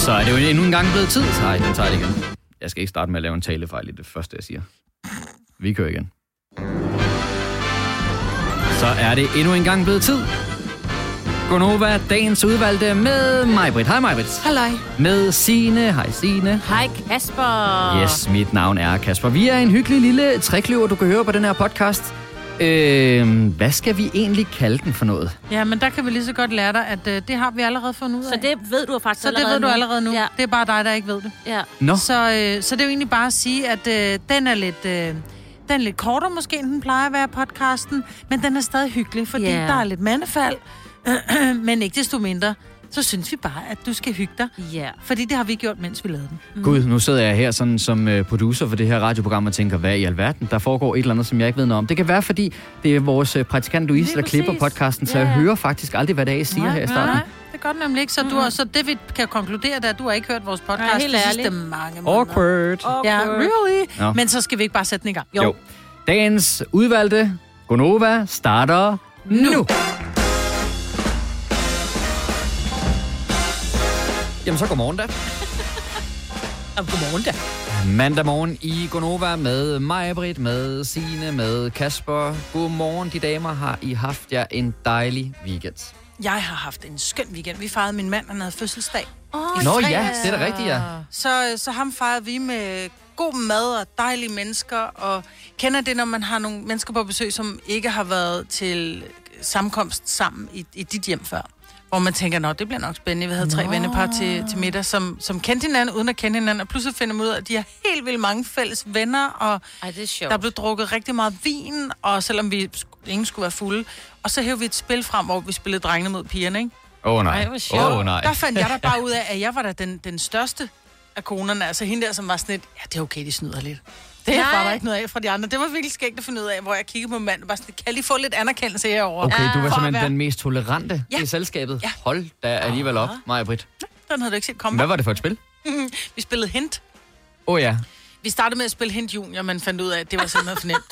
Så er det jo endnu en gang blevet tid. Nej, den tager det igen. Jeg skal ikke starte med at lave en talefejl i det første, jeg siger. Vi kører igen. Så er det endnu en gang blevet tid. Gonova, dagens udvalgte med mig, Britt. Hej, Majbrit. Halløj. Med Sine. Hej, Sine. Hej Kasper. Yes, mit navn er Kasper. Vi er en hyggelig lille trækløver, du kan høre på den her podcast. Øh, hvad skal vi egentlig kalde den for noget? Ja, men der kan vi lige så godt lære dig, at øh, det har vi allerede fundet ud af. Så det ved du faktisk så det allerede ved du nu. allerede nu. Ja. Det er bare dig, der ikke ved det. ja. Nå, Så, øh, så det er jo egentlig bare at sige, at øh, den er lidt... Øh, den er lidt kortere måske, end den plejer at være podcasten, men den er stadig hyggelig, fordi yeah. der er lidt mandefald, men ikke desto mindre, så synes vi bare, at du skal hygge dig, Ja. fordi det har vi gjort, mens vi lavede den. Gud, nu sidder jeg her sådan som øh, producer for det her radioprogram og tænker, hvad i alverden? Der foregår et eller andet, som jeg ikke ved noget om. Det kan være, fordi det er vores øh, praktikant Louise, Lige der klipper præcis. podcasten, så Ja, jeg ja. hører faktisk aldrig, hvad det er, jeg siger her i starten. Nej, det gør den nemlig ikke. Så, du har, så det vi kan konkludere, det er, at du har ikke hørt vores podcast Nej, helt de sidste ærligt. mange måneder. Awkward. Ja, really? Nå. Men så skal vi ikke bare sætte den i gang. Jo. Dagens udvalgte Gonova starter nu. Jamen så godmorgen da. Og godmorgen da. Mandag morgen i Gonova med mig, Britt, med Sine, med Kasper. Godmorgen, de damer. Har I haft jer en dejlig weekend? Jeg har haft en skøn weekend. Vi fejrede min mand, han havde fødselsdag. Oh, Nå ja, det er da rigtigt, ja. Så, så ham fejrede vi med god mad og dejlige mennesker. Og kender det, når man har nogle mennesker på besøg, som ikke har været til sammenkomst sammen i, i dit hjem før? Hvor man tænker, nå, det bliver nok spændende. Vi havde tre Nå. vennepar til, til middag, som, som kendte hinanden uden at kende hinanden. Og pludselig finder man ud af, at de har helt vildt mange fælles venner. Og Ej, det er sjovt. der blev drukket rigtig meget vin, og selvom vi ingen skulle være fulde. Og så hævde vi et spil frem, hvor vi spillede drengene mod pigerne, ikke? Åh oh, nej. Åh oh, nej. Der fandt jeg da bare ud af, at jeg var da den, den største af konerne. Altså hende der, som var sådan lidt, ja, det er okay, de snyder lidt. Det Nej. var der ikke noget af fra de andre. Det var virkelig skægt at finde ud af, hvor jeg kiggede på manden bare sådan, kan lige få lidt anerkendelse herovre? Okay, du var at simpelthen være- den mest tolerante Ja. i selskabet. Ja. Hold da alligevel op, Maja Britt. Den havde du ikke set komme. Hvad var det for et spil? Vi spillede hint. Åh oh, ja. Vi startede med at spille hint junior, men fandt ud af, at det var simpelthen for nemt.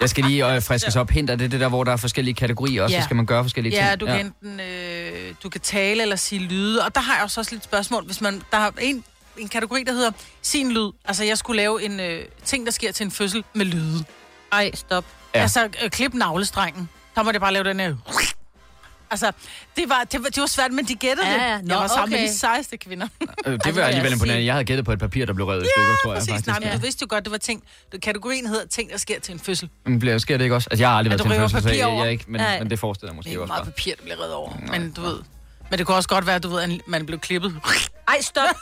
Jeg skal lige øh, friskes op. Hint er det det der, hvor der er forskellige kategorier, og Ja. så skal man gøre forskellige Ja, ting. du kan enten øh, du kan tale eller sige lyde. Og der har jeg også også lidt spørgsmål. Hvis man, der er en, en kategori, der hedder sin lyd. Altså, jeg skulle lave en øh, ting, der sker til en fødsel med lyde. Ej, stop. Ja. Ja. Altså, øh, klip navlestrengen. Der må det bare lave den her... Altså, det var, det var, det var svært, men de gættede Ja, det. ja. jeg Nå, var sammen okay. med de sejeste kvinder. Øh, det var jeg alligevel imponerende. Jeg havde gættet på et papir, der blev revet i stykker, tror jeg Præcis, faktisk. nej, men ja. du vidste jo godt, det var ting... Kategorien hedder ting, der sker til en fødsel. Men bliver, sker det ikke også? Altså, jeg har aldrig været til en fødsel, så jeg, jeg ikke, men, Nej. men det forestiller jeg Det måske er jo også meget bare. papir, der bliver reddet over. Men du ved... Men det kunne også godt være, at du ved, at man blev klippet. Ej, stop.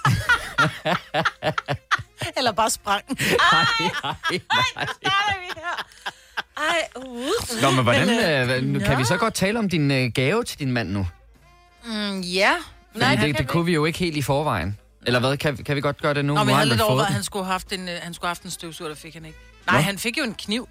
Eller bare sprang. Nej, nej, nej. Ej, uh. Nå, men hvordan, øh, hvad- nu kan vi så godt tale om din øh, gave til din mand nu? Mm, ja. Fordi Nej, det, det kunne vi jo ikke helt i forvejen. Eller hvad, kan, kan vi godt gøre det nu? Nå, men jeg har havde han lidt overvejet, at han skulle have haft en, øh, han skulle have haft en støvsuger, der fik han ikke. Nej, Nå. han fik jo en kniv.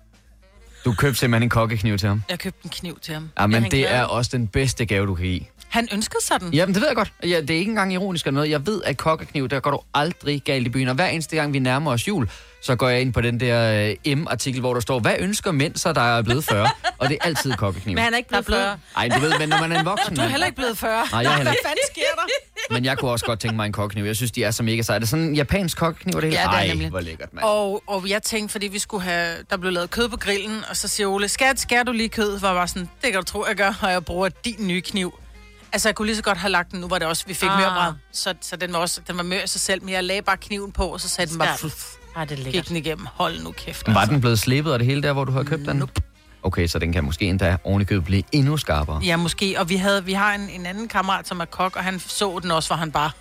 Du købte simpelthen en kokkekniv til ham. Jeg købte en kniv til ham. Ja, men det er også den bedste gave, du kan give. Han ønskede sig den. Jamen, det ved jeg godt. Ja, det er ikke engang ironisk eller noget. Jeg ved, at kokkekniv, der går du aldrig galt i byen. Og hver eneste gang, vi nærmer os jul, så går jeg ind på den der øh, M-artikel, hvor der står, hvad ønsker mænd så, der er blevet 40? Og det er altid kokkekniv. Men han er ikke Der blevet blevet... 40. Ej, du ved, men når man er en voksen Du er heller ikke blevet 40. Nej, jeg er heller Hvad ikke. fanden sker der? men jeg kunne også godt tænke mig en kokkekniv. Jeg synes, de er så mega seje. Er det sådan en japansk kokkekniv, det hele? Ja, det er Ej, nemlig. hvor lækkert, mand. Og, og jeg tænkte, fordi vi skulle have... Der blev lavet kød på grillen, og så siger Ole, skat, skær du lige kød? Var sådan, det kan du tro, jeg gør, og jeg bruger din nye kniv. Altså, jeg kunne lige så godt have lagt den. Nu var det også, vi fik Ah. ah. mørbræd. Så, så den var også, den var mør i sig selv, men jeg lagde bare kniven på, og så satte den bare... Fluff, Ej, det er gik den igennem. Hold nu kæft. Var altså. den blevet slebet og det hele der, hvor du havde købt den? Nope. Okay, så den kan måske endda ovenikøbet blive endnu skarpere. Ja, måske. Og vi, havde, vi har en, en anden kammerat, som er kok, og han så den også, hvor han bare,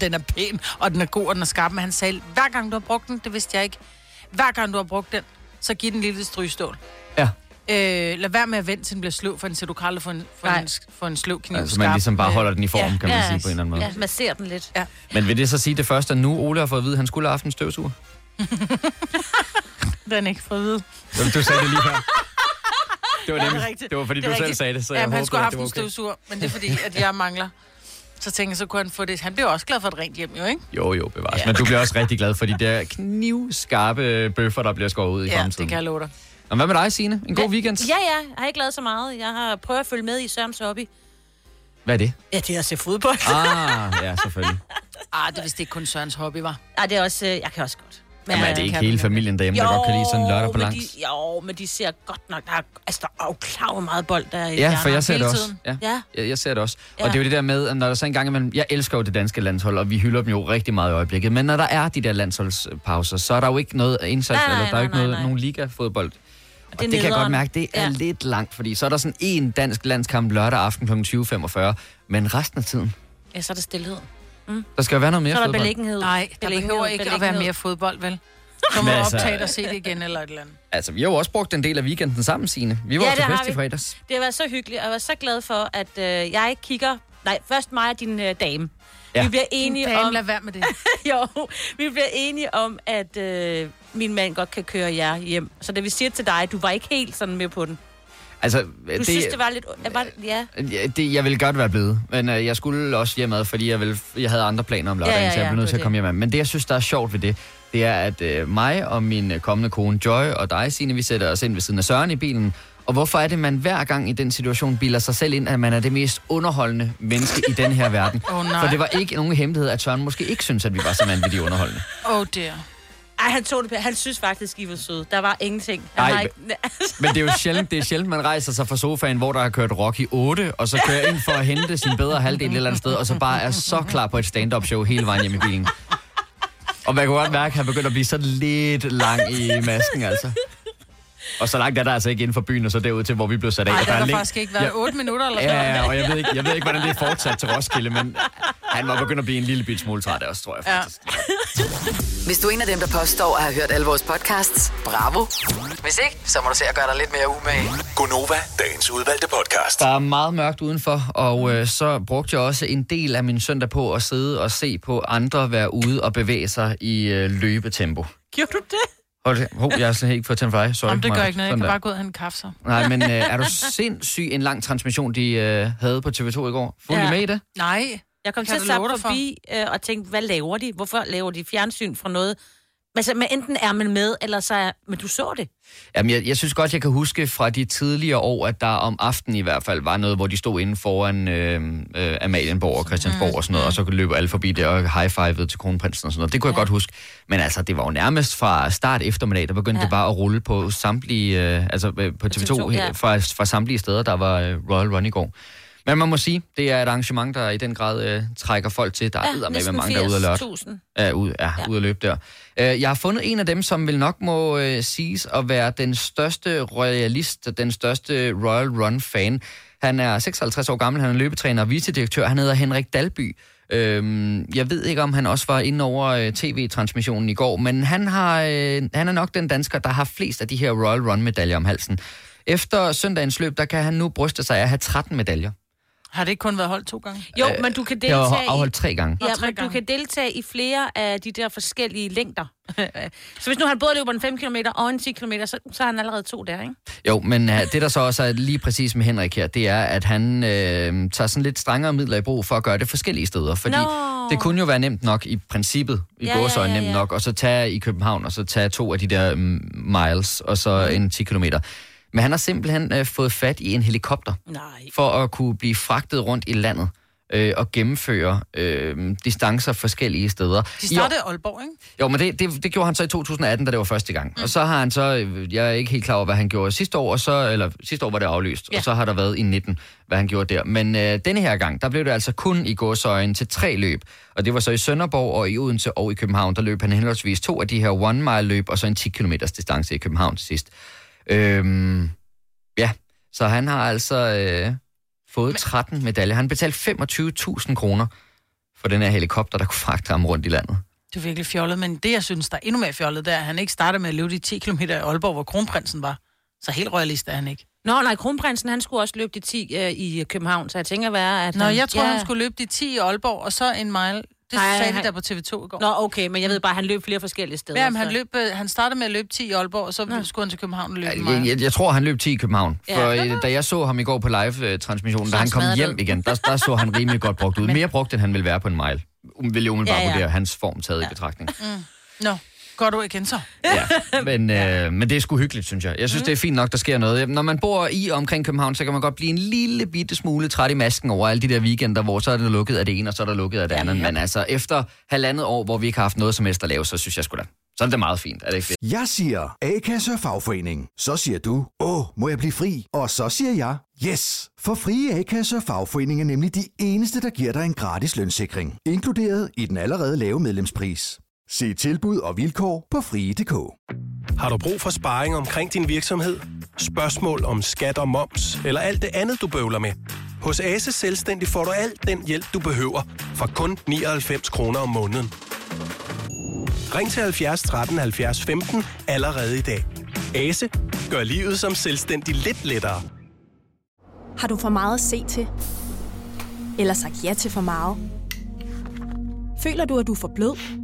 den er pæn, og den er god, og den er skarp. Men han sagde, hver gang du har brugt den, det vidste jeg ikke, hver gang du har brugt den, så giv den en lille strygstål. Ja, Øh, lad være med at vente, til den bliver sløv, for den siger, du kan aldrig få en, for Nej. en, for en sløv kniv altså man ligesom bare holder den i form, ja. kan man sige på en eller anden måde. Ja, masser den lidt. Ja. Men vil det så sige det første, at nu Ole har fået at vide, at han skulle have haft en støvsuger? Den er ikke for at vide. Jamen, Du sagde det lige her. Det var, Ja, det nemlig, rigtigt. det var fordi, Det du selv rigtigt. sagde det, så Ja, jeg han håbede, skulle have haft det en okay. støvsuger, men det er fordi, at jeg mangler. Så tænkte jeg, så kunne han få det. Han bliver også glad for et rent hjem, jo, ikke? Jo, jo, bevares. Ja. Men du bliver også rigtig glad for de der knivskarpe bøffer, der bliver skåret ud i Ja, fremtiden. det kan jeg love dig. Og hvad med dig, Signe? En god weekend? Ja, ja. Jeg har ikke lavet så meget. Jeg har prøvet at følge med i Sørens hobby. Hvad er det? Ja, det er at se fodbold. Ah, ja, selvfølgelig. Ah, det er vist ikke kun Sørens hobby, var. Ej, det er også... øh, Jeg kan også godt. Men, Jamen, er det ikke hele familien derhjemme, der godt kan lide sådan en lørdag på langs? de, jo, men de ser godt nok... Der er, altså, der er jo klar, hvor meget bold der er i Ja, for jeg ser det også. tiden. Ja. Ja. Jeg, jeg ser det også. Og Ja. det er jo det der med, at når der så engang imellem... Jeg elsker jo det danske landshold, og vi hylder dem jo rigtig meget i øjeblikket. Men når der er de der landsholdspauser, så er der jo ikke noget indsats, Nej, nej, eller der er jo ikke nej, noget, nej. nogen liga-fodbold. Og det, det kan jeg godt mærke, det er ja. Lidt langt, fordi så er der sådan en dansk landskamp lørdag aften kl. 20.45, men resten af tiden, Ja, så er der stillhed. der skal jo være noget mere Så er der fodbold. beliggenhed. Nej, der Beliggenhed, behøver ikke at være beliggenhed. mere fodbold, vel? Så må altså- optage og se det igen eller et eller andet. Altså, vi har jo også brugt en del af weekenden sammen, Signe. Vi var Ja, til fest i fredags. Det har været så hyggeligt, og jeg var så glad for, at øh, jeg kigger... Nej, først mig og din øh, dame. Ja. Ja. Vi bliver enige Dame, om... lad være med det. jo, vi bliver enige om, at øh, min mand godt kan køre jer hjem. Så da vi siger til dig, du var ikke helt sådan med på den. Altså, Du det, det, synes, det var lidt... Var, ja. Ja, det, jeg ville godt være blevet, men øh, jeg skulle også hjemad, fordi jeg, ville, jeg havde andre planer om lørdagen, Ja, ja, så jeg ja, blev nødt det til at komme hjem. Men det, jeg synes, der er sjovt ved det, det er, at øh, mig og min kommende kone Joy og dig, Signe, vi sætter os ind ved siden af Søren i bilen. Og hvorfor er det, man hver gang i den situation bilder sig selv ind, at man er det mest underholdende menneske i den her verden? Nej. For det var ikke nogen hemmelighed, at Søren måske ikke synes, at vi var så vanvittigt underholdende. Oh dear. Ej, han tog det på. Han synes faktisk, I var søde. Der var ingenting. Han Ej, ikke... Men det er jo sjældent, det er sjældent, man rejser sig fra sofaen, hvor der har kørt Rocky 8, og så kører ind for at hente sin bedre halvdel et eller andet sted, og så bare er så klar på et stand-up show hele vejen hjem i bilen. Og man kan godt mærke, at han begynder at blive så lidt lang i masken, altså. Og så langt er der altså ikke inden for byen, og så derud til, hvor vi blev sat af. Nej, der har er der læng- faktisk ikke været Ja. 8 minutter eller Ja, sådan ja, og jeg ved, ikke, jeg ved ikke, hvordan det er fortsat til Roskilde, men han var begyndt at blive en lille bit smule træt også, tror jeg Ja. faktisk. Hvis du er en af dem, der påstår at have hørt alle vores podcasts, bravo. Hvis ikke, så må du se at gøre dig lidt mere umage. Gonova, dagens udvalgte podcast. Der er meget mørkt udenfor, og øh, så brugte jeg også en del af min søndag på at sidde og se på andre være ude og bevæge sig i øh, løbetempo. Gjorde du det? Hold, hov, jeg har slet ikke fået tændt for dig. Sorry. Jamen, det gør ikke noget. Jeg kan bare gå ud og hente en kaffe så. Nej, men øh, er du sindssyg en lang transmission, de øh, havde på TV2 i går? Fulgte ja. Med i det? Nej. Jeg kom Kan til at sappe forbi øh, og tænkte, hvad laver de? Hvorfor laver de fjernsyn fra noget? Altså, men enten er man med, eller så er... Men du så det. Jamen, jeg, jeg synes godt, jeg kan huske fra de tidligere år, at der om aftenen i hvert fald var noget, hvor de stod inde foran øh, øh, Amalienborg og Christiansborg mm. og sådan noget, og så løb alle forbi der og high-fivede til kronprinsen og sådan noget. Det kunne ja. jeg godt huske. Men altså, det var jo nærmest fra start eftermiddag, der begyndte ja. Det bare at rulle på samtlige, øh, altså øh, på TV2, TV2, ja. fra, fra samtlige steder, der var øh, Royal Run i går. Men man må sige, det er et arrangement, der i den grad øh, trækker folk til. Der er ja, med mange, der er ude at. 80.000. Ja, ud, ja. Ja. ude at løbe der. Øh, jeg har fundet en af dem, som vil nok må øh, siges at være den største royalist, den største Royal Run-fan. Han er 56 år gammel, han er løbetræner og vicedirektør. Han hedder Henrik Dalby. Øhm, jeg ved ikke, om han også var inde over øh, tv-transmissionen i går, men han, har, øh, han er nok den dansker, der har flest af de her Royal Run-medaljer om halsen. Efter søndagens løb, der kan han nu bryste sig af at have 13 medaljer. Har det ikke kun været holdt to gange? Jo, men du kan Det har deltage i... afholdt tre gange. Ja, tre men du gange. kan deltage i flere af de der forskellige længder. så hvis nu han både løber en 5 km og en 10 km, så, så har han allerede to der, ikke? Jo, men uh, det der så også er lige præcis med Henrik her, det er, at han øh, tager sådan lidt strengere midler i brug for at gøre det forskellige steder. Fordi Nå. det kunne jo være nemt nok i princippet, i Ja, ja, gåsøjne ja, ja, nemt ja. nok, og så tage i København, og så tage to af de der mm, miles, og så Mhm. en 10 kilometer. Men han har simpelthen øh, fået fat i en helikopter, Nej. for at kunne blive fragtet rundt i landet øh, og gennemføre øh, distancer forskellige steder. De startede i Aalborg, ikke? jo, men det, det, det gjorde han så i 2018, da det var første gang. Mm. Og så har han så, øh, jeg er ikke helt klar over, hvad han gjorde sidste år, og så, eller sidste år var det aflyst, ja. Og så har der været i 19, hvad han gjorde der. Men øh, denne her gang, der blev det altså kun i gåsøjen til tre løb. Og det var så i Sønderborg og i Odense og i København, der løb han henholdsvis to af de her one mile løb, og så en 10 km distance i København til sidst. Øhm, ja, så han har altså øh, fået 13 medaljer. Han betalte 25.000 kroner for den her helikopter, der kunne fragte ham rundt i landet. Det er virkelig fjollet, men det, jeg synes, der er endnu mere fjollet, det er, at han ikke starter med at løbe de 10 km i Aalborg, hvor kronprinsen var. Så helt royalist er han ikke. Nå, nej, kronprinsen, han skulle også løbe de 10 øh, i København, så jeg tænker være, at Nå, han... jeg tror, ja. han skulle løbe de 10 i Aalborg, og så en mile. Det Nej, sagde de han- der på TV2 i går. Nå, okay, men jeg ved bare, at han løb flere forskellige steder. Ja, men han, løb, øh, han startede med at løbe 10 i Aalborg, og så Nå. skulle han til København og løbe en Jeg, jeg, jeg tror, han løb 10 i København. Ja. For øh, da jeg så ham i går på live-transmissionen, da han kom hjem ned. igen, der, der så han rimelig godt brugt ud. Mere brugt, end han ville være på en mile. Um, Vil jeg umiddelbart Ja, ja. vurdere hans form taget i betragtning. Nå, Går du igen så? Ja, men, øh, men det er sgu hyggeligt, synes jeg. Jeg synes, mm. det er fint nok, der sker noget. Når man bor i og omkring København, så kan man godt blive en lille bitte smule træt i masken over alle de der weekender, hvor så er det lukket af det ene, og så er der lukket af det andet. Men altså, efter halvandet år, hvor vi ikke har haft noget som helst at lave, så synes jeg sgu da, så er det meget fint. Er det ikke det? Jeg siger A-kasse og fagforening. Så siger du, åh, må jeg blive fri? Og så siger jeg, yes! For frie A-kasse og fagforening er nemlig de eneste, der giver dig en gratis lønssikring. Inkluderet i den allerede lave medlemspris. Se tilbud og vilkår på frie.dk. Har du brug for sparring omkring din virksomhed? Spørgsmål om skat og moms, eller alt det andet, du bøvler med? Hos Ase Selvstændig får du alt den hjælp, du behøver, for kun 99 kroner om måneden. Ring til 70 13 70 15 allerede i dag. Ase gør livet som selvstændig lidt lettere. Har du for meget at se til? Eller sagt ja til for meget? Føler du, at du er for blød?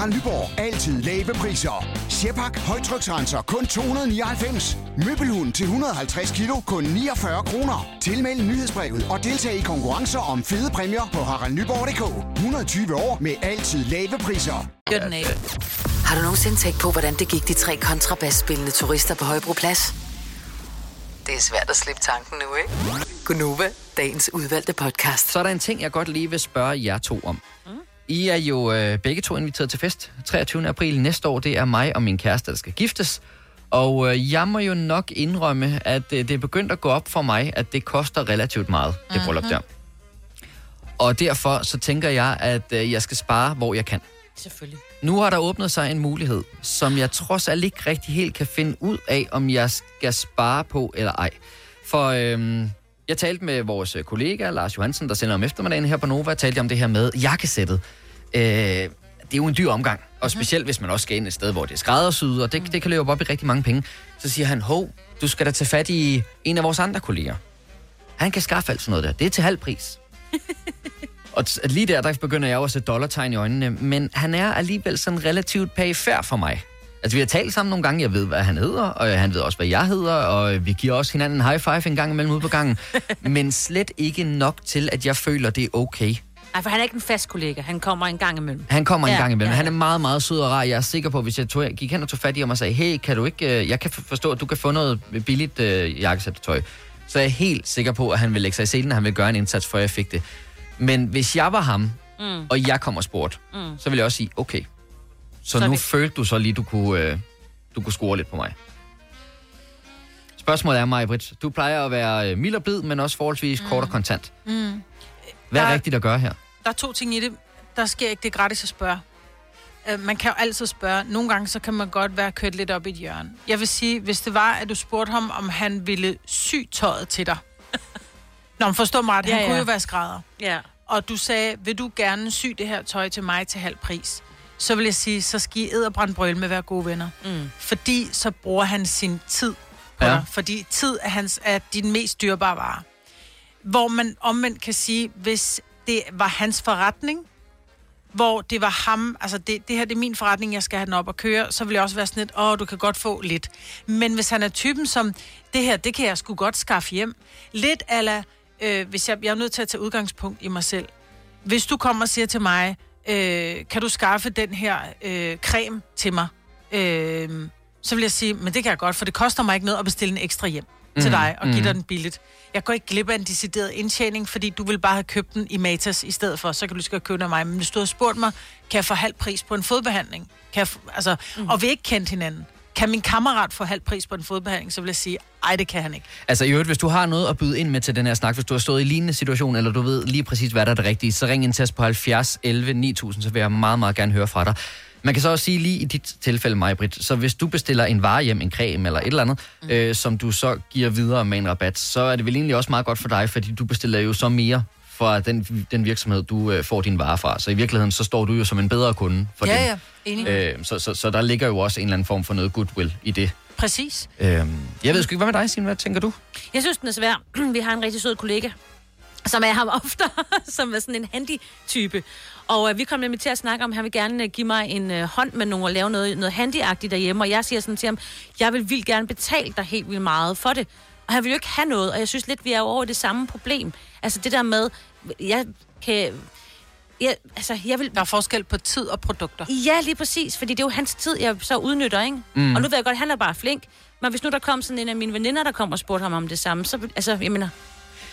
Harald Nyborg. Altid lave priser. Sjehpak. Højtryksrenser. Kun 299. Møbelhund til 150 kilo. Kun 49 kroner. Tilmeld nyhedsbrevet og deltag i konkurrencer om fede præmier på haraldnyborg.dk. 120 år med altid lave priser. Gør den af. Har du nogensinde tænkt på, hvordan det gik de tre kontrabasspillende turister på Højbroplads? Det er svært at slippe tanken nu, ikke? Gunova, dagens udvalgte podcast. Så er der en ting, jeg godt lige vil spørge jer to om. Mm. I er jo øh, begge to inviteret til fest 23. april næste år. Det er mig og min kæreste, der skal giftes. Og øh, jeg må jo nok indrømme, at øh, det er begyndt at gå op for mig, at det koster relativt meget, det bryllup der. Og derfor så tænker jeg, at øh, jeg skal spare, hvor jeg kan. Selvfølgelig. Nu har der åbnet sig en mulighed, som jeg trods alt ikke rigtig helt kan finde ud af, om jeg skal spare på eller ej. For øhm, jeg talte med vores kollega, Lars Johansen, der sender om eftermiddagen her på Nova, talte om det her med jakkesættet. Øh, det er jo en dyr omgang, og specielt hvis man også skal ind et sted, hvor det er skræddersyet, og det, det kan løbe op i rigtig mange penge. Så siger han, hov, du skal da tage fat i en af vores andre kolleger. Han kan skaffe alt sådan noget der. Det er til halv pris. Og lige der, der begynder jeg jo at sætte dollartegn i øjnene, men han er alligevel sådan relativt perifær for mig. Altså, vi har talt sammen nogle gange, jeg ved, hvad han hedder, og han ved også, hvad jeg hedder, og vi giver også hinanden en high five en gang imellem ude på gangen, men slet ikke nok til, at jeg føler, det er okay. Nej, for han er ikke en fast kollega. Han kommer en gang imellem. Han kommer en Ja, gang imellem. ja, Han er meget, meget sød og rar. Jeg er sikker på, hvis jeg tog, gik hen og tog fat i ham og sagde, hey, kan du ikke, øh, jeg kan forstå, at du kan få noget billigt øh, jakkesættetøj. Så er jeg helt sikker på, at han vil lægge sig i selen, og han vil gøre en indsats, for jeg fik det. Men hvis jeg var ham, mm. og jeg kom og spurgte, mm. så ville jeg også sige, okay. Så, Så nu vi- følte du så lige, du kunne, øh, du kunne score lidt på mig. Spørgsmålet er mig, Britt. Du plejer at være øh, mild og blid, men også forholdsvis mm. kort og kontant. Mm. Hvad er Der- rigtigt at gøre her? Der er to ting i det. Der sker ikke, det gratis at spørge. Øh, Man kan jo altid spørge. Nogle gange, så kan man godt være kørt lidt op i et hjørne. Jeg vil sige, hvis det var, at du spurgte ham, om han ville sy tøjet til dig. Nå, men forstå mig ret. Han Ja, ja, kunne ja. jo være skrædder. Ja. Og du sagde, vil du gerne sy det her tøj til mig til halv pris? Så vil jeg sige, så skal I edderbrænde brøl med at være gode venner. Mm. Fordi så bruger han sin tid på Ja. ja. dig. Fordi tid er, hans, er din mest dyrbare vare. Hvor man omvendt kan sige, hvis det var hans forretning, hvor det var ham, altså det, det her det er min forretning, jeg skal have den op og køre, så vil jeg også være sådan lidt, åh, du kan godt få lidt. Men hvis han er typen som, det her, det kan jeg sgu godt skaffe hjem. Lidt ala, øh, hvis jeg, jeg er nødt til at tage udgangspunkt i mig selv. Hvis du kommer og siger til mig, øh, kan du skaffe den her øh, creme til mig? Øh, så vil jeg sige, men det kan jeg godt, for det koster mig ikke noget at bestille en ekstra hjem mm, til dig og give dig den billigt. Jeg går ikke glip af en decideret indtjening, fordi du vil bare have købt den i Matas i stedet for, så kan du skal købe den af mig. Men hvis du har spurgt mig, kan jeg få halv pris på en fodbehandling? Kan jeg altså, mm. Og vi ikke kendt hinanden. Kan min kammerat få halv pris på en fodbehandling, så vil jeg sige, ej, det kan han ikke. Altså i øvrigt, hvis du har noget at byde ind med til den her snak, hvis du har stået i lignende situation, eller du ved lige præcis, hvad der er det rigtige, så ring ind til os på 70 11 9000, så vil jeg meget, meget gerne høre fra dig. Man kan så også sige lige i dit tilfælde, mig, Britt, så hvis du bestiller en vare hjem, en creme eller et eller andet, mm. øh, som du så giver videre med en rabat, så er det vel egentlig også meget godt for dig, fordi du bestiller jo så mere fra den, den virksomhed, du øh, får din vare fra. Så i virkeligheden, så står du jo som en bedre kunde for Ja, dem. ja, enig. Øh, så, så, så der ligger jo også en eller anden form for noget goodwill i det. Præcis. Øh, jeg ved sgu ikke, hvad med dig, Signe? Hvad tænker du? Jeg synes, den er svær. Vi har en rigtig sød kollega, som er ham ofte, som er sådan en handy-type. Og øh, vi kom nemlig til at snakke om, at han vil gerne øh, give mig en øh, hånd med nogen og lave noget, noget handyagtigt derhjemme. Og jeg siger sådan til ham, jeg vil vildt gerne betale dig helt vildt meget for det. Og han vil jo ikke have noget, og jeg synes lidt, vi er over i det samme problem. Altså det der med, jeg kan... Jeg, altså, jeg vil... Der er forskel på tid og produkter. Ja, lige præcis, fordi det er jo hans tid, jeg så udnytter, ikke? Mm. Og nu ved jeg godt, at han er bare flink. Men hvis nu der kom sådan en af mine veninder, der kom og spurgte ham om det samme, så, altså, jeg mener,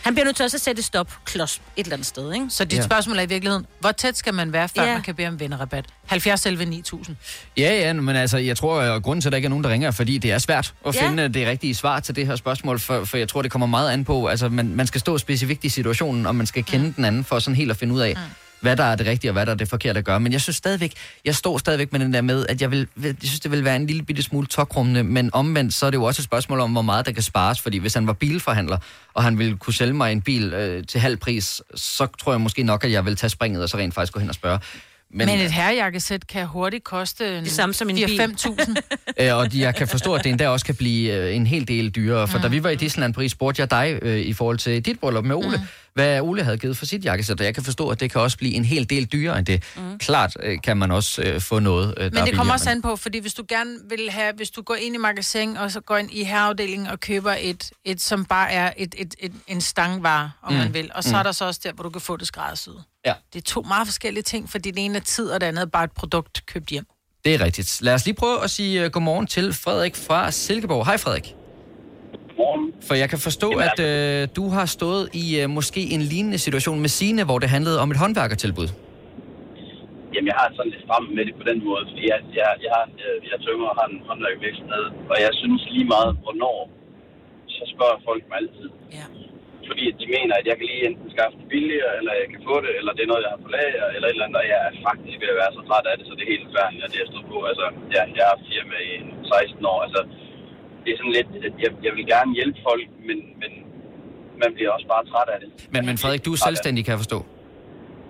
han bliver nødt til også at sætte et stop klods et eller andet sted, ikke? Så dit Ja. spørgsmål er i virkeligheden, hvor tæt skal man være, før Ja. ja. man kan bede om vennerabat? 70 11 9000. Ja, ja, men altså, jeg tror, at grunden til, at der ikke er nogen, der ringer, er, fordi det er svært at Ja. finde det rigtige svar til det her spørgsmål, for, for jeg tror, det kommer meget an på, altså, man, man skal stå specifikt i situationen, og man skal kende mm. den anden, for sådan helt at finde ud af, mm. Hvad der er det rigtige, og hvad der er det forkerte at gøre. Men jeg synes stadigvæk, jeg står stadigvæk med den der med, at jeg, vil, jeg synes, det vil være en lille bitte smule tokrummende, men omvendt, så er det jo også et spørgsmål om, hvor meget der kan spares, fordi hvis han var bilforhandler, og han ville kunne sælge mig en bil øh, til halv pris, så tror jeg måske nok, at jeg vil tage springet, og så rent faktisk gå hen og spørge. Men, Men et herrejakkesæt kan hurtigt koste Det samme som en bil. 4-5.000. Øh, og jeg kan forstå, at det endda også kan blive øh, en hel del dyrere. For mm. da vi var i Disneyland Paris, spurgte jeg dig øh, i forhold til dit bryllup med Ole, mm. Hvad Ole havde givet for sit jakkesæt. Og jeg kan forstå, at det kan også blive en hel del dyrere end det. Mm. Klart øh, kan man også øh, få noget, øh, Men det kommer også an på, fordi hvis du gerne vil have, hvis du går ind i magasin, og så går ind i herreafdelingen og køber et, et som bare er et, et, et, en stangvare, om mm. man vil. Og så mm. er der så også der, hvor du kan få det skræddersyet. Ja. Det er to meget forskellige ting, fordi det ene er tid, og det andet er bare et produkt købt hjem. Det er rigtigt. Lad os lige prøve at sige uh, godmorgen til Frederik fra Silkeborg. Hej Frederik. For jeg kan forstå, at øh, du har stået i øh, måske en lignende situation med Sine, hvor det handlede om et håndværkertilbud. Jamen, jeg har sådan lidt frem med det på den måde, fordi jeg, jeg, jeg, har, jeg, jeg er tømmer og har en håndværkervirksomhed, og jeg synes lige meget, hvornår, så spørger folk mig altid. Ja. Fordi de mener, at jeg kan lige enten skaffe det billigere, eller jeg kan få det, eller det er noget, jeg har på lager, eller et eller andet, og jeg er faktisk ved at være så træt af det, så det er helt færdigt, at det er stået på. Altså, ja, jeg har haft firma i 16 år, altså, det er sådan lidt, at jeg, jeg vil gerne hjælpe folk, men, men man bliver også bare træt af det. Men, men Frederik, du er selvstændig, kan jeg forstå.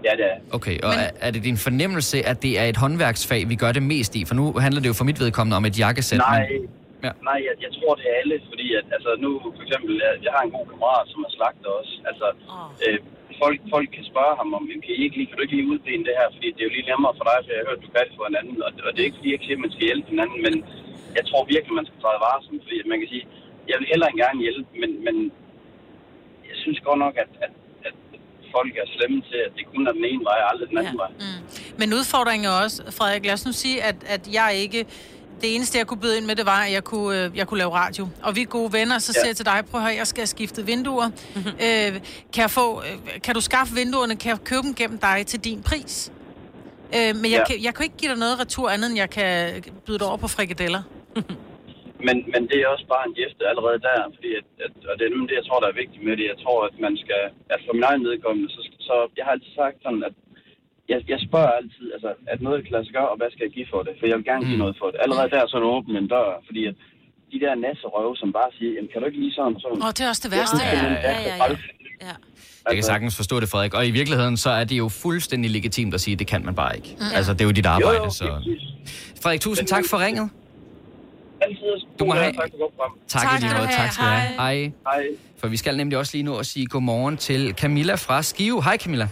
Ja, det er. Okay, og men... er, er det din fornemmelse, at det er et håndværksfag, vi gør det mest i? For nu handler det jo for mit vedkommende om et jakkesæt. Nej, Men... Ja. nej jeg, jeg tror, det er alle, fordi at, altså, nu for eksempel, jeg, jeg har en god kammerat, som er slagter også. Altså, Åh. øh, folk, folk kan spørge ham om, "Jamen, kan, I ikke lige, kan du ikke lige udbene det her, fordi det er jo lige nemmere for dig, for jeg har hørt, du kan det for hinanden, og, og det er ikke fordi, jeg ikke siger, at man skal hjælpe hinanden, men jeg tror virkelig, man skal træde varsom, fordi man kan sige, jeg vil hellere end gerne hjælpe, men, men jeg synes godt nok, at, at, at folk er slemme til, at det kun er den ene vej, og aldrig den anden Ja. vej. Men udfordringen er også, Frederik, lad os nu sige, at, at jeg ikke... Det eneste, jeg kunne byde ind med, det var, at jeg kunne, øh, jeg kunne lave radio. Og vi er gode venner, så Ja. siger jeg til dig, prøv at høre, jeg skal have skiftet vinduer. øh, kan, jeg få, øh, kan du skaffe vinduerne? Kan jeg købe dem gennem dig til din pris? Øh, men jeg, Ja. kan, jeg kan ikke give dig noget retur andet, end jeg kan byde dig over på frikadeller. Men, men det er også bare en gæste allerede der, fordi at, at, og det er nemlig det, jeg tror, der er vigtigt med det. Jeg tror, at man skal, at for min egen vedkommende, så, så jeg har altid sagt sådan, at jeg, jeg spørger altid, altså, at noget kan lade sig gøre, og hvad skal jeg give for det? For jeg vil gerne give Mm. noget for det. Allerede der, så er du åbent en dør, fordi at de der nasserøve, som bare siger, jamen, kan du ikke lige sådan og sådan? Åh, det er også det værste. Ja, ja, ja, ja. træls. Ja. Jeg kan sagtens forstå det, Frederik. Og i virkeligheden, så er det jo fuldstændig legitimt at sige, at det kan man bare ikke. Mm. Altså, det er jo dit arbejde, Jo, jo, så... Frederik, tusind tak for ringet. Altid Du må have- Tak. Tak, lige måde. Tak skal du have. Hej. Hej. Hej. For vi skal nemlig også lige nu at sige godmorgen til Camilla fra Skive. Hej Camilla.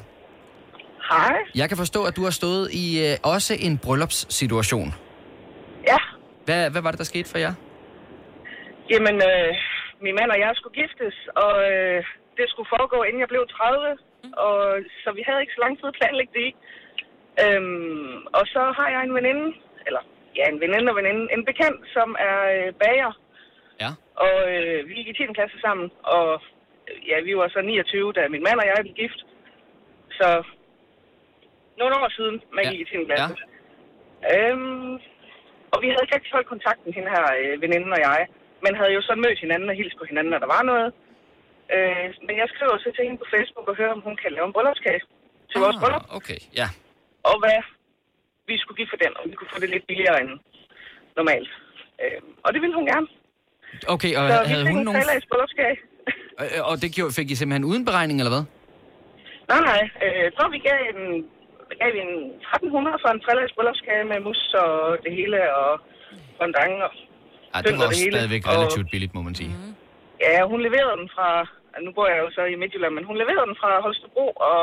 Hej. Jeg kan forstå, at du har stået i øh, også en bryllupssituation. Ja, Hvad, hvad var det, der skete for jer? jamen, øh, min mand og jeg skulle giftes, og øh, det skulle foregå, inden jeg blev 30, og, så vi havde ikke så lang tid at planlægge det i. Øhm, og så har jeg en veninde, eller ja, en veninde og veninde, en bekendt, som er øh, bager, Ja. og øh, vi gik i 10. klasse sammen, og øh, ja, vi var så 29, da min mand og jeg blev gift. Så nogle år siden, man Ja. gik i 10. klasse. Øhm, og vi havde ikke rigtig holdt kontakten, hende her øh, veninden og jeg. Men havde jo så mødt hinanden og hilst på hinanden, når der var noget. Øh, men jeg skriver så til hende på Facebook og hører, om hun kan lave en bryllupskage til vores bryllup. Ah, okay, ja. Og hvad vi skulle give for den, og vi kunne få det lidt billigere end normalt. Øh, og det ville hun gerne. Okay, og Så havde fik hun en nogen... trelags bryllupskage. Øh, Og det gjorde, fik I simpelthen uden beregning, eller hvad? Nej, nej. Øh, tror, vi gav en, gav vi en 1300 for en trelags bryllupskage med mus og det hele, og fondant og Ja, det var og også det hele. stadigvæk Og- relativt billigt, må man sige. Ja, hun leverede den fra nu bor jeg jo så i Midtjylland, men hun leverede den fra Holstebro, og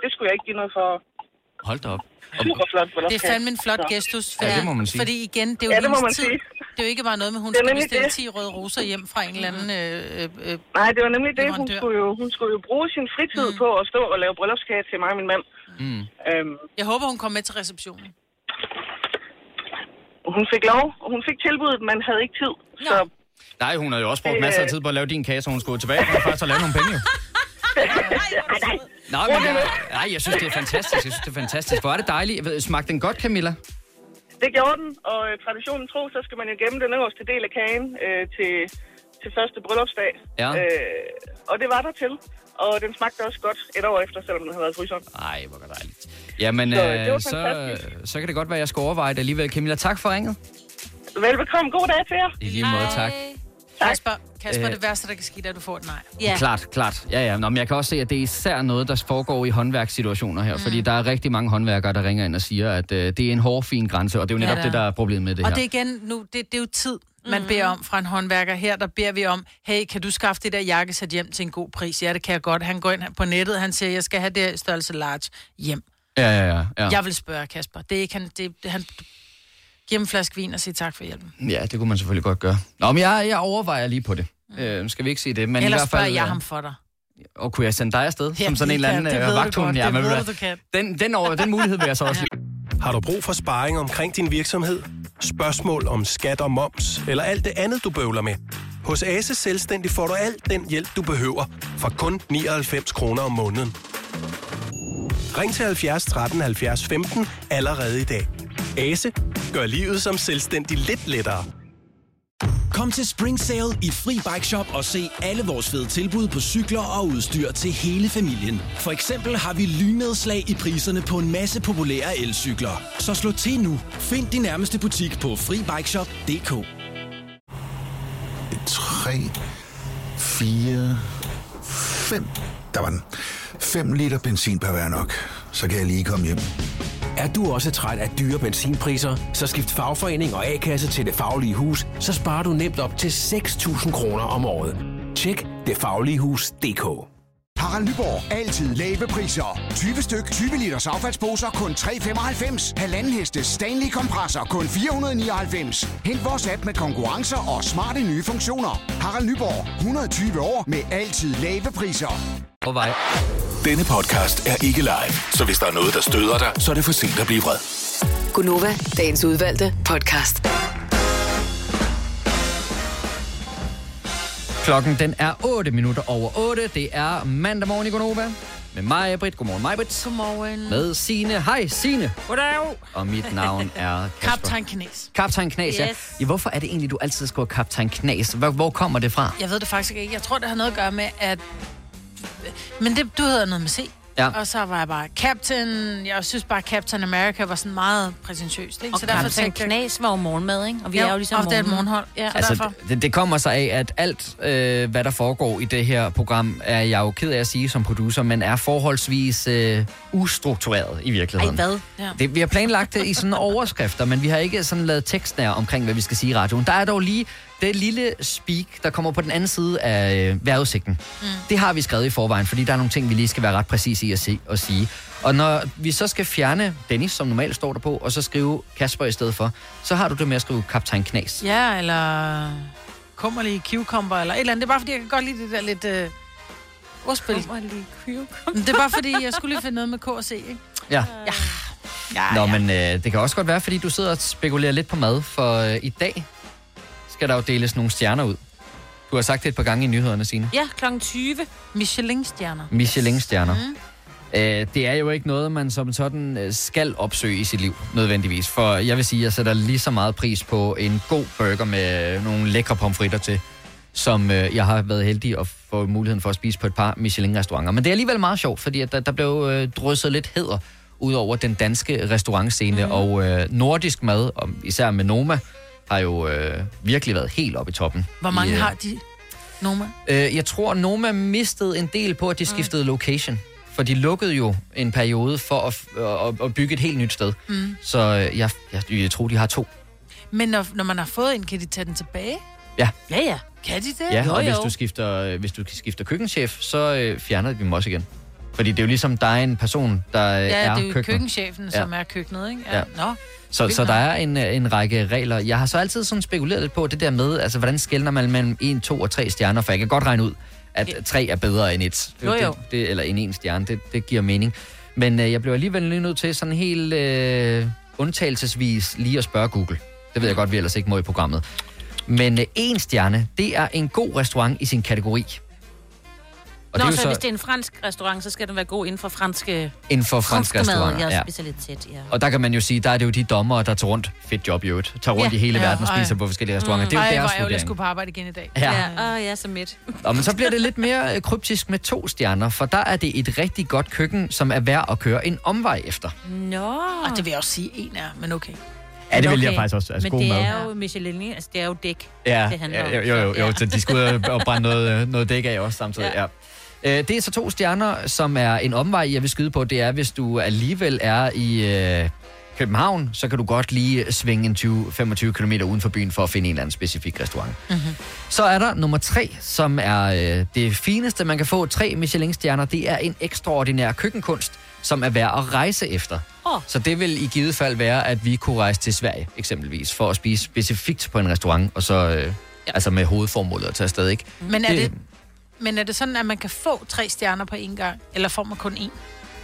det skulle jeg ikke give noget for. Hold da op. Super flot Det er fandme en flot gestus. Ja, det må man sige. Fordi igen, det er jo Ja, det må hendes man tid. sige. Det er jo ikke bare noget med, hun Det er skal nemlig bestille det. 10 røde roser hjem fra en eller anden... Øh, øh, øh, Nej, det var nemlig det. Hun leverandør. skulle, jo, hun skulle jo bruge sin fritid mm. på at stå og lave bryllupskage til mig og min mand. Mm. Øhm, Jeg håber, hun kommer med til receptionen. hun fik lov, og hun fik tilbuddet, men havde ikke tid. Så Nej, hun har jo også brugt Det, masser af øh, tid på at lave din kage, så hun skulle tilbage og først have lavet nogle penge. Jo. Nej, men jeg, nej, jeg synes, det er fantastisk. Jeg synes, det er fantastisk. Hvor er det dejligt. Jeg ved, Smagte den godt, Camilla? det gjorde den, og øh, traditionen tro, så skal man jo gemme den øverste del af kagen øh, til, til første bryllupsdag. Ja. Øh, og det var der til. Og den smagte også godt et år efter, selvom den havde været i fryseren. Nej, hvor godt dejligt. Jamen, Så, øh, så, fantastisk. så kan det godt være, at jeg skal overveje det alligevel. Camilla, tak for ringet. Velbekomme. God dag til jer. I lige måde, tak. Kasper, Kasper Øh. det værste, der kan ske, er, at du får et nej. Ja. Klart, klart. Ja, ja. Nå, men jeg kan også se, at det er især noget, der foregår i håndværkssituationer her. Mm. Fordi der er rigtig mange håndværkere, der ringer ind og siger, at øh, det er en hård, fin grænse. Og det er jo Ja, netop det det, er. der er problemet med det og her. det er igen, nu, det, det er jo tid, man mm. beder om fra en håndværker. Her, der beder vi om, hey, kan du skaffe det der jakkesæt hjem til en god pris? Ja, det kan jeg godt. Han går ind på nettet, han siger, jeg skal have det størrelse large hjem. Ja, ja, ja. Ja. ja. Jeg vil spørge Kasper. Det er ikke han, det, det, han giver ham en flaske vin og sige tak for hjælpen. Ja, det kunne man selvfølgelig godt gøre. Nå, men jeg, jeg overvejer lige på det. Mm. Øh, skal vi ikke sige det? Men Ellers i hvert fald, spørger jeg øh, ham for dig. Og kunne jeg sende dig afsted? Ja, som sådan en eller anden kan- øh, vagthund? godt, Ja, det ved du, du kan. Den, den, over, den mulighed vil jeg så også lige. Har du brug for sparring omkring din virksomhed? Spørgsmål om skat og moms, eller alt det andet, du bøvler med? Hos Ase Selvstændig får du alt den hjælp, du behøver, for kun 99 kroner om måneden. Ring til 70 13 70 15 allerede i dag. Ase gør livet som selvstændig lidt lettere. Kom til Spring Sale i Fri Bike Shop og se alle vores fede tilbud på cykler og udstyr til hele familien. For eksempel har vi lynedslag i priserne på en masse populære elcykler. Så slå til nu. Find din nærmeste butik på FriBikeShop.dk 3, 4, 5. Der var den. 5 liter benzin per hver nok. Så kan jeg lige komme hjem. Er du også træt af dyre benzinpriser, så skift fagforening og A-kasse til Det Faglige Hus, så sparer du nemt op til 6.000 kroner om året. Tjek detfagligehus.dk Harald Nyborg. Altid lave priser. 20 styk, 20 liters affaldsposer kun 3,95. Halvanden heste Stanley kompresser kun 499. Hent vores app med konkurrencer og smarte nye funktioner. Harald Nyborg. 120 år med altid lave priser. På vej. Denne podcast er ikke live, så hvis der er noget, der støder dig, så er det for sent at blive vred. Gunova, dagens udvalgte podcast. Klokken den er 8 minutter over 8. Det er mandag morgen i Gonova. Med mig, Britt. Godmorgen, mig, Britt. Godmorgen. Med Sine. Hej, Sine. Goddag. Og mit navn er. Kaptajn Knes. Kaptajn Knas, ja. Yes. ja. Hvorfor er det egentlig, du altid skriver Kaptajn Knas? Hvor, hvor kommer det fra? Jeg ved det faktisk ikke. Jeg tror, det har noget at gøre med, at... Men det, du hedder noget med C. Ja. Og så var jeg bare Captain. Jeg synes bare, Captain America var sådan meget præsentøst. Ikke? Og Kaptajn tænkte jeg- Knas var jo morgenmad, ikke? Og vi Jo, er jo ligesom og det er et morgenhold. Ja. Så Altså, derfor. det, det kommer sig af, at alt, øh, hvad der foregår i det her program, er jeg jo ked af at sige som producer, men er forholdsvis øh, ustruktureret i virkeligheden. Ej, hvad? Ja. Det, vi har planlagt det i sådan overskrifter, men vi har ikke sådan lavet tekstnær omkring, hvad vi skal sige i radioen. Der er dog lige det lille speak, der kommer på den anden side af øh, vejrudsigten. Mm. Det har vi skrevet i forvejen, fordi der er nogle ting, vi lige skal være ret præcise i at, se, at sige. Og når vi så skal fjerne Dennis, som normalt står der på, og så skrive Kasper i stedet for, så har du det med at skrive Kaptajn Knas. Ja, eller kummerlige cucumber, eller et eller andet. Det er bare, fordi jeg kan godt lide det der lidt øh, ordspil. Kummerlige cucumber. Det er bare, fordi jeg skulle lige finde noget med K og C, ikke? Ja. Ja. Ja, Nå, ja. men øh, det kan også godt være, fordi du sidder og spekulerer lidt på mad, for øh, i dag skal der jo deles nogle stjerner ud. Du har sagt det et par gange i nyhederne, Signe. Ja, klokken 20. Michelin-stjerner. Michelin-stjerner. Mm. Øh, det er jo ikke noget, man som sådan øh, skal opsøge i sit liv, nødvendigvis. For jeg vil sige, jeg sætter lige så meget pris på en god burger med nogle lækre pomfritter til, som øh, jeg har været heldig at få muligheden for at spise på et par Michelin-restauranter. Men det er alligevel meget sjovt, fordi at der, der blev øh, drysset lidt heder ud over den danske restaurantscene, mm. og øh, nordisk mad, og især med Noma, har jo øh, virkelig været helt oppe i toppen. Hvor mange I, øh, har de? Noma? Øh, jeg tror, Noma mistede en del på, at de skiftede mm. location. For de lukkede jo en periode for at, at, at bygge et helt nyt sted. Mm. Så øh, jeg, jeg, jeg tror, de har to. Men når, når man har fået en, kan de tage den tilbage? Ja. Ja, ja. Kan de det? Ja, og hvis du, skifter, øh, hvis du skifter køkkenchef, så øh, fjerner vi dem også igen. Fordi det er jo ligesom, der er en person, der Ja, er det er jo køkkenet. køkkenchefen, Ja. som er køkkenet, ikke? Ja. Ja. Nå. Så, så der er en, øh, en række regler. Jeg har så altid sådan spekuleret lidt på det der med, altså hvordan skældner man mellem 1, 2 og 3 stjerner, for jeg kan godt regne ud, at 3 er bedre end 1. Jo, jo. Det, det, eller en stjerne, det, det giver mening. Men øh, jeg blev alligevel lige nødt til sådan helt øh, undtagelsesvis lige at spørge Google. Det ved jeg godt, vi ellers ikke må i programmet. Men øh, en stjerne, det er en god restaurant i sin kategori. Og Nå, det er så, jo hvis så det er en fransk restaurant, så skal den være god inden for franske... inden for fransk franske mad, restaurant. Ja. specialitet, ja. Og der kan man jo sige, der er det jo de dommere, der tager rundt, fedt job i øvrigt, tager rundt Ja. i hele Ja, verden og spiser på forskellige restauranter. Det er jo Ej, deres ærgerligt, jeg vurdering. skulle på arbejde igen i dag. Ja. Ja, åh, ja, så midt. Og men så bliver det lidt mere øh, kryptisk med to stjerner, for der er det et rigtig godt køkken, som er værd at køre en omvej efter. Nå. Og det vil jeg også sige, en er, men okay. Ja, det vil jeg faktisk også. Altså, Men det mad. er jo Michelin, altså det er jo dæk, Ja, det handler om. ja, jo, jo, jo, så de skulle ud og brænde noget, øh, noget dæk af også samtidig. Ja. Ja. Øh, Det er så to stjerner, som er en omvej, jeg vil skyde på. Det er, hvis du alligevel er i øh, København, så kan du godt lige svinge en 20-25 km uden for byen for at finde en eller anden specifik restaurant. Mm-hmm. Så er der nummer tre, som er øh, det fineste, man kan få. Tre Michelin-stjerner. Det er en ekstraordinær køkkenkunst, som er værd at rejse efter. Oh. Så det vil i givet fald være, at vi kunne rejse til Sverige, eksempelvis, for at spise specifikt på en restaurant, og så øh, ja. altså med hovedformålet at tage afsted, ikke? Men er det, men er det sådan, at man kan få tre stjerner på én gang, eller får man kun én?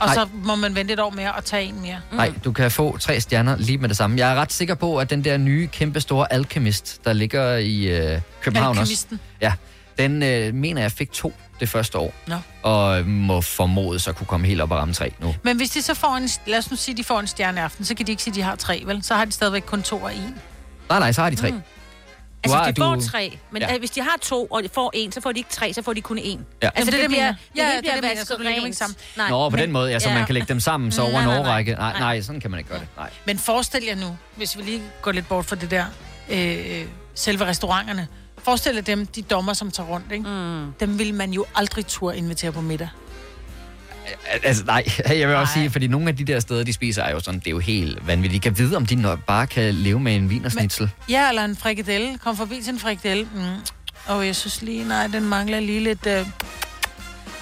Og Nej. så må man vente et år mere og tage en mere. Nej, du kan få tre stjerner lige med det samme. Jeg er ret sikker på, at den der nye, kæmpe store Alchemist, der ligger i øh, København også, Alkemisten. ja, den øh, mener jeg fik to det første år. Nå. Og må formodes at kunne komme helt op og ramme tre nu. Men hvis de så får en, lad os nu sige, de får en stjerne aften, så kan de ikke sige, at de har tre, vel? Så har de stadigvæk kun to og en. Nej, nej, så har de tre. Mm. Altså, har- de får du- tre, men Ja. ja. hvis de har to, og de får en, så får de ikke tre, så får de kun en. Ja. Altså, Jamen, det, det er det, bliver, mener. Ja, det bliver det, jeg mener, vasket så rent. ikke sammen. Nej. Nå, på men- den måde, ja, så ja. man kan lægge dem sammen, så Mm, over en nej, nej, nej. årrække. Nej, Nej. nej, sådan kan man ikke gøre det. Nej. Men forestil jer nu, hvis vi lige går lidt bort fra det der, øh, selve restauranterne. Forestil jer dem, de dommer, som tager rundt, ikke? Mm. Dem vil man jo aldrig turde invitere på middag. Altså, nej, jeg vil også sige, fordi nogle af de der steder, de spiser, er jo sådan, det er jo helt vanvittigt. Jeg kan vide, om de nok bare kan leve med en vinersnitzel. Ja, eller en frikadelle. Kom forbi til en frikadelle. Mm. Og jeg synes lige, nej, den mangler lige lidt... Øh...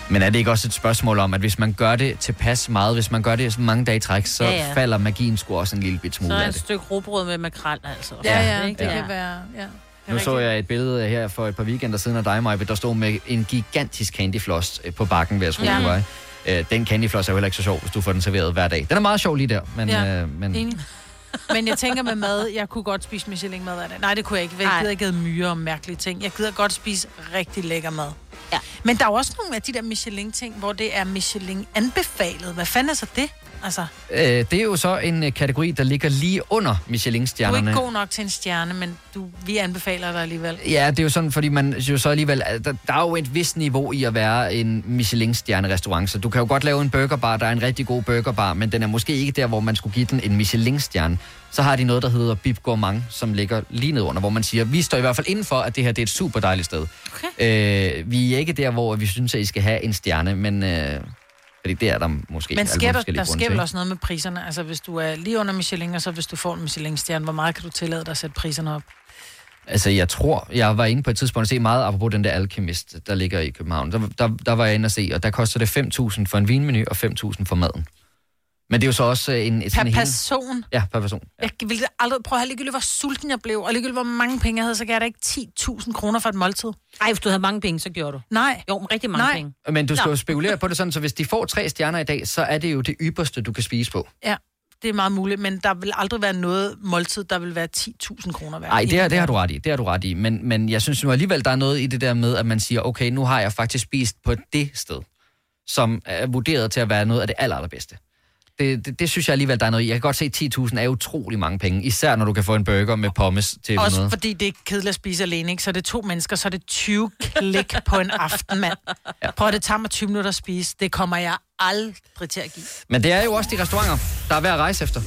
Men er det ikke også et spørgsmål om, at hvis man gør det tilpas meget, hvis man gør det så mange dage i træk, så Ja, ja, ja. ja. falder magien sgu også en lille bit Så smule er af et det. stykke robrød med makrel, altså. Ja, ja, Ikke? det Ja. kan være... Ja. Nu så jeg et billede her for et par weekender siden af dig, Maja, der stod med en gigantisk candyfloss øh, på bakken ved at Ja. ja. Øh, Den candyfloss er jo heller ikke så sjov, hvis du får den serveret hver dag. Den er meget sjov lige der, men... Ja, øh, men Enig. Men jeg tænker med mad, jeg kunne godt spise Michelin-mad hver dag. Nej, det kunne jeg ikke. Jeg gider ikke myre og mærkelige ting. Jeg gider godt spise rigtig lækker mad. Ja. Men der er jo også nogle af de der Michelin-ting, hvor det er Michelin-anbefalet. Hvad fanden er så det? Altså, øh, det er jo så en øh, kategori, der ligger lige under du er Michelin-stjernerne. ikke god nok til en stjerne, men du, vi anbefaler dig alligevel. Ja, det er jo sådan, fordi man jo så alligevel... Der, der er jo et vist niveau i at være en Michelin-stjerne-restaurant, så du kan jo godt lave en burgerbar, der er en rigtig god burgerbar, men den er måske ikke der, hvor man skulle give den en Michelin-stjerne. Så har de noget, der hedder Bib Gourmand, som ligger lige ned under, hvor man siger, vi står i hvert fald inden for, at det her det er et super dejligt sted. Okay. Øh, vi er ikke der, hvor vi synes, at I skal have en stjerne, men... Øh, fordi det er der måske Men sker der, der sker vel også noget med priserne? Altså, hvis du er lige under Michelin, og så hvis du får en Michelin-stjerne, hvor meget kan du tillade dig at sætte priserne op? Altså, jeg tror, jeg var inde på et tidspunkt at se meget, apropos den der Alchemist, der ligger i København. Der, der, der var jeg inde at se, og der koster det 5.000 for en vinmenu og 5.000 for maden. Men det er jo så også øh, en... Per sådan person? Ja, per person. Jeg ville aldrig prøve at have ligegyldigt, hvor sulten jeg blev, og ligegyldigt, hvor mange penge jeg havde, så gav jeg da ikke 10.000 kroner for et måltid. Ej, hvis du havde mange penge, så gjorde du. Nej. Jo, men rigtig mange Nej. penge. Men du skal Nå. jo spekulere på det sådan, så hvis de får tre stjerner i dag, så er det jo det ypperste, du kan spise på. Ja, det er meget muligt, men der vil aldrig være noget måltid, der vil være 10.000 kroner værd. Nej, det, er- det har du ret i. Det har du ret i. Men, men jeg synes nu alligevel, der er noget i det der med, at man siger, okay, nu har jeg faktisk spist på det sted, som er vurderet til at være noget af det aller, allerbedste. Det, det, det synes jeg alligevel, der er noget i. Jeg kan godt se, at 10.000 er utrolig mange penge. Især når du kan få en burger med pommes til 100. Også fordi det er kedeligt at spise alene, ikke? Så er det to mennesker, så er det 20 klik på en aften, mand. Ja. Prøv at det tager mig 20 minutter at spise. Det kommer jeg aldrig til at give. Men det er jo også de restauranter, der er værd at rejse efter.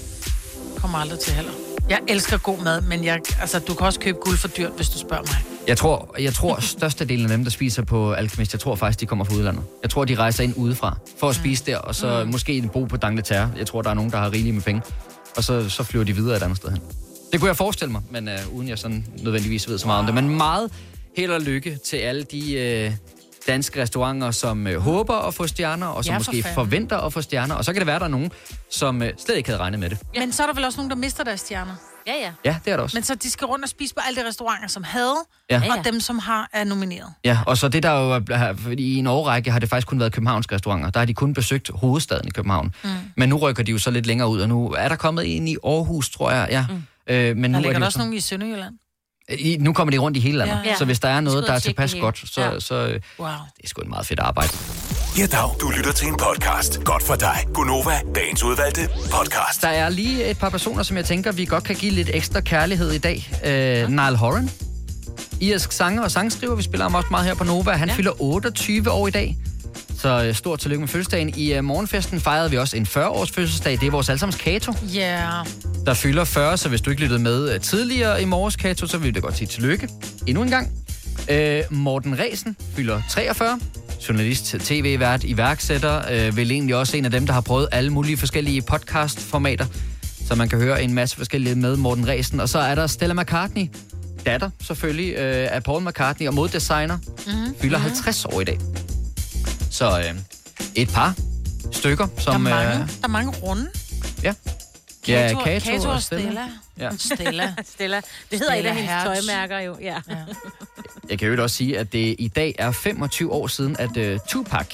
Kommer aldrig til heller. Jeg elsker god mad, men jeg, altså, du kan også købe guld for dyrt, hvis du spørger mig. Jeg tror, jeg tror størstedelen af dem, der spiser på Alchemist, jeg tror faktisk, de kommer fra udlandet. Jeg tror, de rejser ind udefra for at spise der, og så mm. måske bo på Dangleterre. Jeg tror, der er nogen, der har rigeligt med penge. Og så, så flyver de videre et andet sted hen. Det kunne jeg forestille mig, men uh, uden jeg sådan nødvendigvis ved så meget om det. Men meget held og lykke til alle de øh, danske restauranter, som øh, håber at få stjerner, og som Ja, for måske fanden. forventer at få stjerner. Og så kan det være, der er nogen, som øh, slet ikke havde regnet med det. Men så er der vel også nogen, der mister deres stjerner. Ja, ja. Ja, det er der også. Men så de skal rundt og spise på alle de restauranter, som havde, Ja. ja. Ja, ja. og dem, som har er nomineret. Ja, og så det der jo, er- fordi i en årrække har det faktisk kun været københavnske restauranter. Der har de kun besøgt hovedstaden i København. Mm. Men nu rykker de jo så lidt længere ud, og nu er der kommet en i Aarhus, tror jeg. Ja. Mm. Øh, men Der nu, er ligger de der også så, nogen i Sønderjylland. I, nu kommer de rundt i hele landet. Ja. Ja. Så hvis der er noget, der er tilpas godt, så, Ja. ja. så øh, Wow. det er sgu et meget fedt arbejde. Ja, dag. Du lytter til en podcast. Godt for dig. Gunova, dagens udvalgte podcast. Der er lige et par personer, som jeg tænker, vi godt kan give lidt ekstra kærlighed i dag. Øh, Niall Horan, irsk sanger og sangskriver. Vi spiller ham også meget her på Nova. Han ja. fylder 28 år i dag. Så øh, stort tillykke med fødselsdagen. I uh, morgenfesten fejrede vi også en 40-års fødselsdag. Det er vores allesammens Kato, Ja. Yeah. der fylder 40. Så hvis du ikke lyttede med øh, tidligere i morges, Kato, så vil vi da godt sige tillykke. Endnu en gang. Øh, Morten Resen fylder 43. Journalist, tv-vært, iværksætter. Øh, vel egentlig også en af dem, der har prøvet alle mulige forskellige podcast-formater. Så man kan høre en masse forskellige med Morten Resen. Og så er der Stella McCartney, datter selvfølgelig øh, af Paul McCartney og moddesigner, Mm-hmm. fylder 50 år i dag. Så øh, et par stykker, Der er, som... mange, Øh, der er mange runde. ja. Kato, ja, Kato, Kato og Stella. Ja. Stella. Stella. Det hedder et Stella af hendes tøjmærker jo. Ja. ja. Jeg kan jo også sige, at det i dag er 25 år siden, at uh, Tupac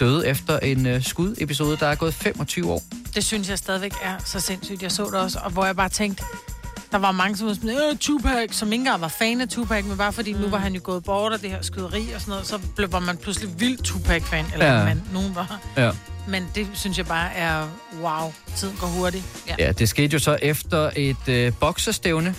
døde efter en uh, skudepisode, der er gået 25 år. Det synes jeg stadigvæk er så sindssygt. Jeg så det også, og hvor jeg bare tænkte, der var mange, som var sådan, øh, Tupac, som ikke engang var fan af Tupac, men bare fordi mm. nu var han jo gået bort af det her skyderi og sådan noget, så blev var man pludselig vild Tupac-fan, eller Ja. man, nogen var. Ja. Men det synes jeg bare er, wow, tiden går hurtigt. Ja. Ja, det skete jo så efter et øh, bokserstævne,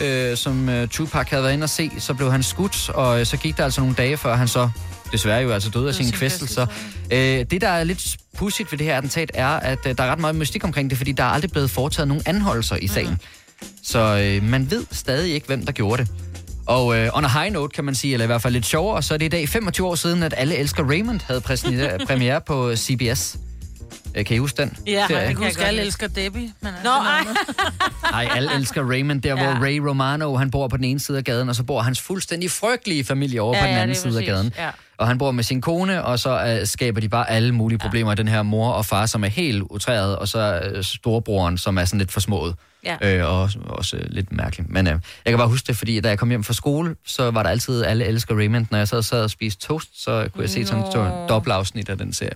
øh, som øh, Tupac havde været inde og se. Så blev han skudt, og øh, så gik der altså nogle dage, før han så desværre jo altså døde af sine sin kvæstelser. Øh, det, der er lidt pudsigt ved det her attentat, er, at øh, der er ret meget mystik omkring det, fordi der er aldrig blevet foretaget nogen anholdelser i sagen. Så øh, man ved stadig ikke, hvem der gjorde det. Og øh, on a high note, kan man sige, eller i hvert fald lidt sjovere, så er det i dag 25 år siden, at Alle Elsker Raymond havde præsenteret- premiere på CBS. Øh, kan I huske den? Ja, serie? jeg kan huske, at alle elsker Debbie. Men Nå, ej. Nej, alle elsker Raymond, der ja. hvor Ray Romano, han bor på den ene side af gaden, og så bor hans fuldstændig frygtelige familie over Ja, på den ja, anden er side af gaden. Ja. Og han bor med sin kone, og så uh, skaber de bare alle mulige problemer. Ja. Den her mor og far, som er helt utræret, og så uh, storebroren, som er sådan lidt forsmået. Ja. Øh, og også, øh, lidt mærkeligt. Men øh, jeg kan bare huske det, fordi da jeg kom hjem fra skole, så var der altid alle elsker Raymond. Når jeg sad, sad og spiste toast, så kunne jeg se sådan et Nå. dobbeltafsnit af den serie.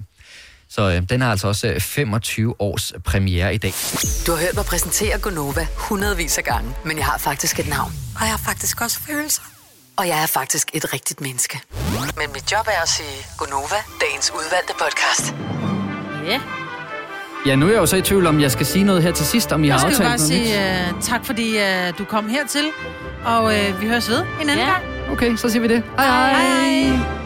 Så øh, den har altså også øh, 25 års premiere i dag. Du har hørt mig præsentere Gonova hundredvis af gange, men jeg har faktisk et navn. Og jeg har faktisk også følelser. Og jeg er faktisk et rigtigt menneske. Men mit job er at sige Gonova, dagens udvalgte podcast. Ja. Ja, nu er jeg jo så i tvivl om, jeg skal sige noget her til sidst, om I Jeg har skal aftalt bare noget nyt. sige uh, tak, fordi uh, du kom hertil. Og uh, vi høres ved en anden Ja. gang. Okay, så siger vi det. Hej hej. hej.